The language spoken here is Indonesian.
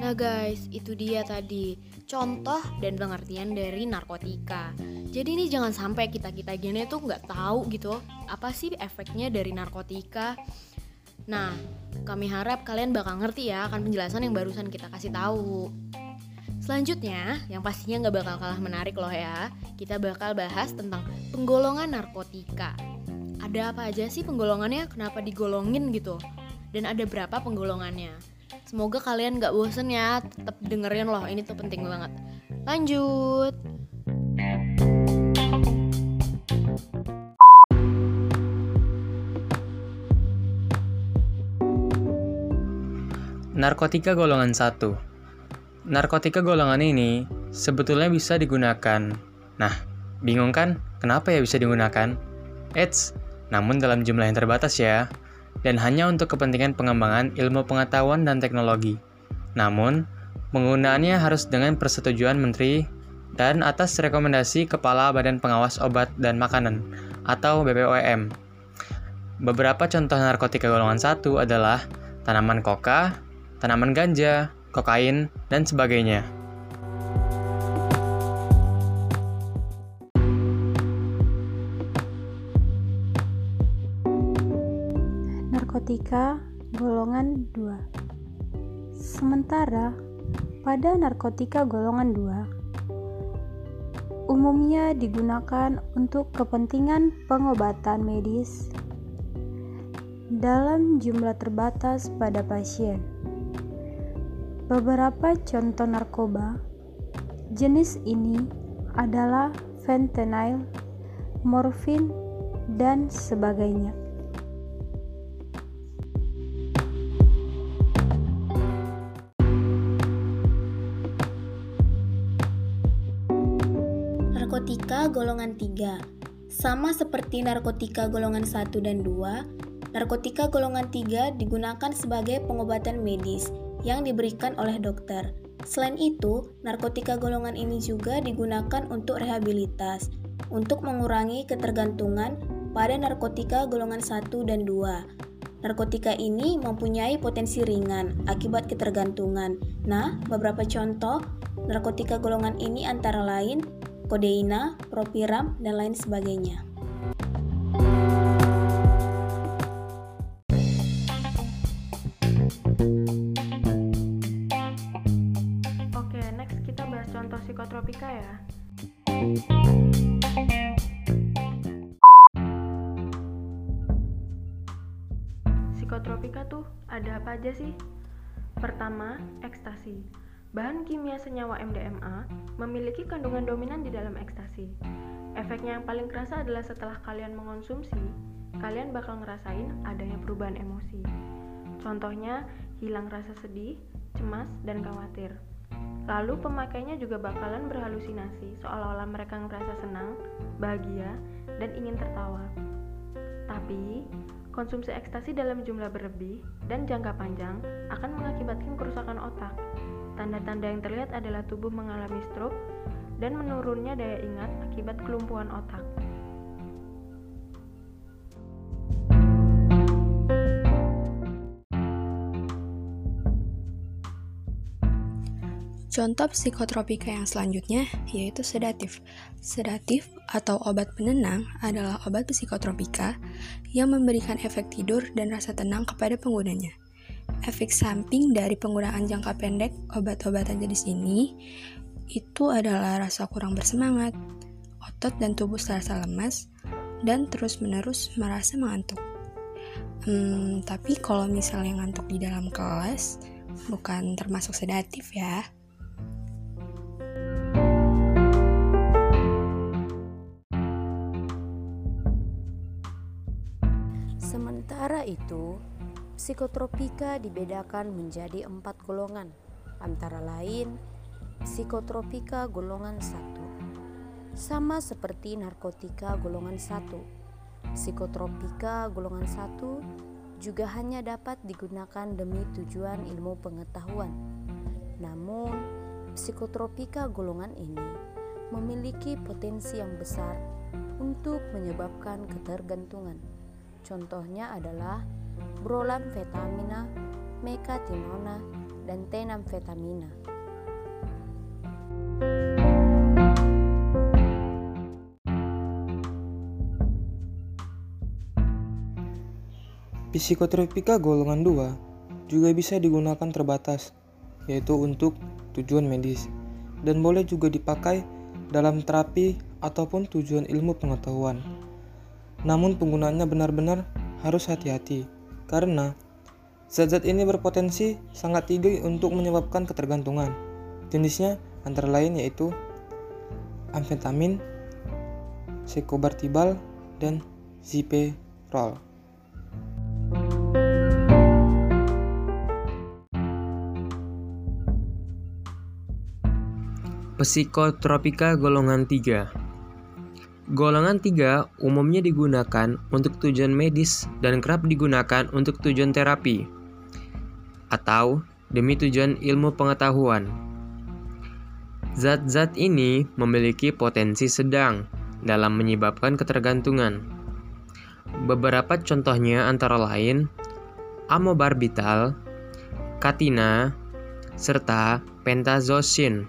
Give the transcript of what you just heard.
Nah guys, itu dia tadi contoh dan pengertian dari narkotika. Jadi ini jangan sampai kita kita gini tuh nggak tahu gitu apa sih efeknya dari narkotika. Nah, kami harap kalian bakal ngerti ya akan penjelasan yang barusan kita kasih tahu. Selanjutnya, yang pastinya nggak bakal kalah menarik loh ya, kita bakal bahas tentang penggolongan narkotika. Ada apa aja sih penggolongannya? Kenapa digolongin gitu? Dan ada berapa penggolongannya? Semoga kalian gak bosen ya, tetap dengerin loh, ini tuh penting banget. Lanjut. Narkotika golongan 1 Narkotika golongan ini sebetulnya bisa digunakan. Nah, bingung kan? Kenapa ya bisa digunakan? Eits, namun dalam jumlah yang terbatas ya dan hanya untuk kepentingan pengembangan ilmu pengetahuan dan teknologi. Namun, penggunaannya harus dengan persetujuan Menteri dan atas rekomendasi Kepala Badan Pengawas Obat dan Makanan atau BPOM. Beberapa contoh narkotika golongan satu adalah tanaman koka, tanaman ganja, kokain, dan sebagainya. Narkotika golongan 2. Sementara pada narkotika golongan 2 umumnya digunakan untuk kepentingan pengobatan medis dalam jumlah terbatas pada pasien. Beberapa contoh narkoba jenis ini adalah fentanyl, morfin, dan sebagainya. Narkotika golongan 3. Sama seperti narkotika golongan 1 dan 2, narkotika golongan 3 digunakan sebagai pengobatan medis yang diberikan oleh dokter. Selain itu, narkotika golongan ini juga digunakan untuk rehabilitas, untuk mengurangi ketergantungan pada narkotika golongan 1 dan 2. Narkotika ini mempunyai potensi ringan akibat ketergantungan. Nah, beberapa contoh narkotika golongan ini antara lain kodeina, propiram, dan lain sebagainya. Oke, next kita bahas contoh psikotropika ya. Psikotropika tuh ada apa aja sih? Pertama, ekstasi. Bahan kimia senyawa MDMA memiliki kandungan dominan di dalam ekstasi. Efeknya yang paling kerasa adalah setelah kalian mengonsumsi, kalian bakal ngerasain adanya perubahan emosi. Contohnya, hilang rasa sedih, cemas, dan khawatir. Lalu pemakainya juga bakalan berhalusinasi seolah-olah mereka ngerasa senang, bahagia, dan ingin tertawa. Tapi, konsumsi ekstasi dalam jumlah berlebih dan jangka panjang akan mengakibatkan kerusakan otak, Tanda-tanda yang terlihat adalah tubuh mengalami stroke dan menurunnya daya ingat akibat kelumpuhan otak. Contoh psikotropika yang selanjutnya yaitu sedatif. Sedatif atau obat penenang adalah obat psikotropika yang memberikan efek tidur dan rasa tenang kepada penggunanya. Efek samping dari penggunaan jangka pendek obat-obatan jenis ini itu adalah rasa kurang bersemangat, otot dan tubuh terasa lemas, dan terus-menerus merasa mengantuk. Hmm, tapi kalau misalnya ngantuk di dalam kelas, bukan termasuk sedatif ya. Sementara itu, Psikotropika dibedakan menjadi empat golongan, antara lain psikotropika golongan 1. Sama seperti narkotika golongan 1. Psikotropika golongan 1 juga hanya dapat digunakan demi tujuan ilmu pengetahuan. Namun, psikotropika golongan ini memiliki potensi yang besar untuk menyebabkan ketergantungan. Contohnya adalah brolamfetamina, mekatinona, dan tenamfetamina. Psikotropika golongan 2 juga bisa digunakan terbatas, yaitu untuk tujuan medis, dan boleh juga dipakai dalam terapi ataupun tujuan ilmu pengetahuan. Namun penggunaannya benar-benar harus hati-hati, karena zat-zat ini berpotensi sangat tinggi untuk menyebabkan ketergantungan. Jenisnya antara lain yaitu amfetamin, sekobartibal, dan ziperol. Psikotropika golongan 3 Golongan 3 umumnya digunakan untuk tujuan medis dan kerap digunakan untuk tujuan terapi atau demi tujuan ilmu pengetahuan. Zat-zat ini memiliki potensi sedang dalam menyebabkan ketergantungan. Beberapa contohnya antara lain amobarbital, katina, serta pentazocin.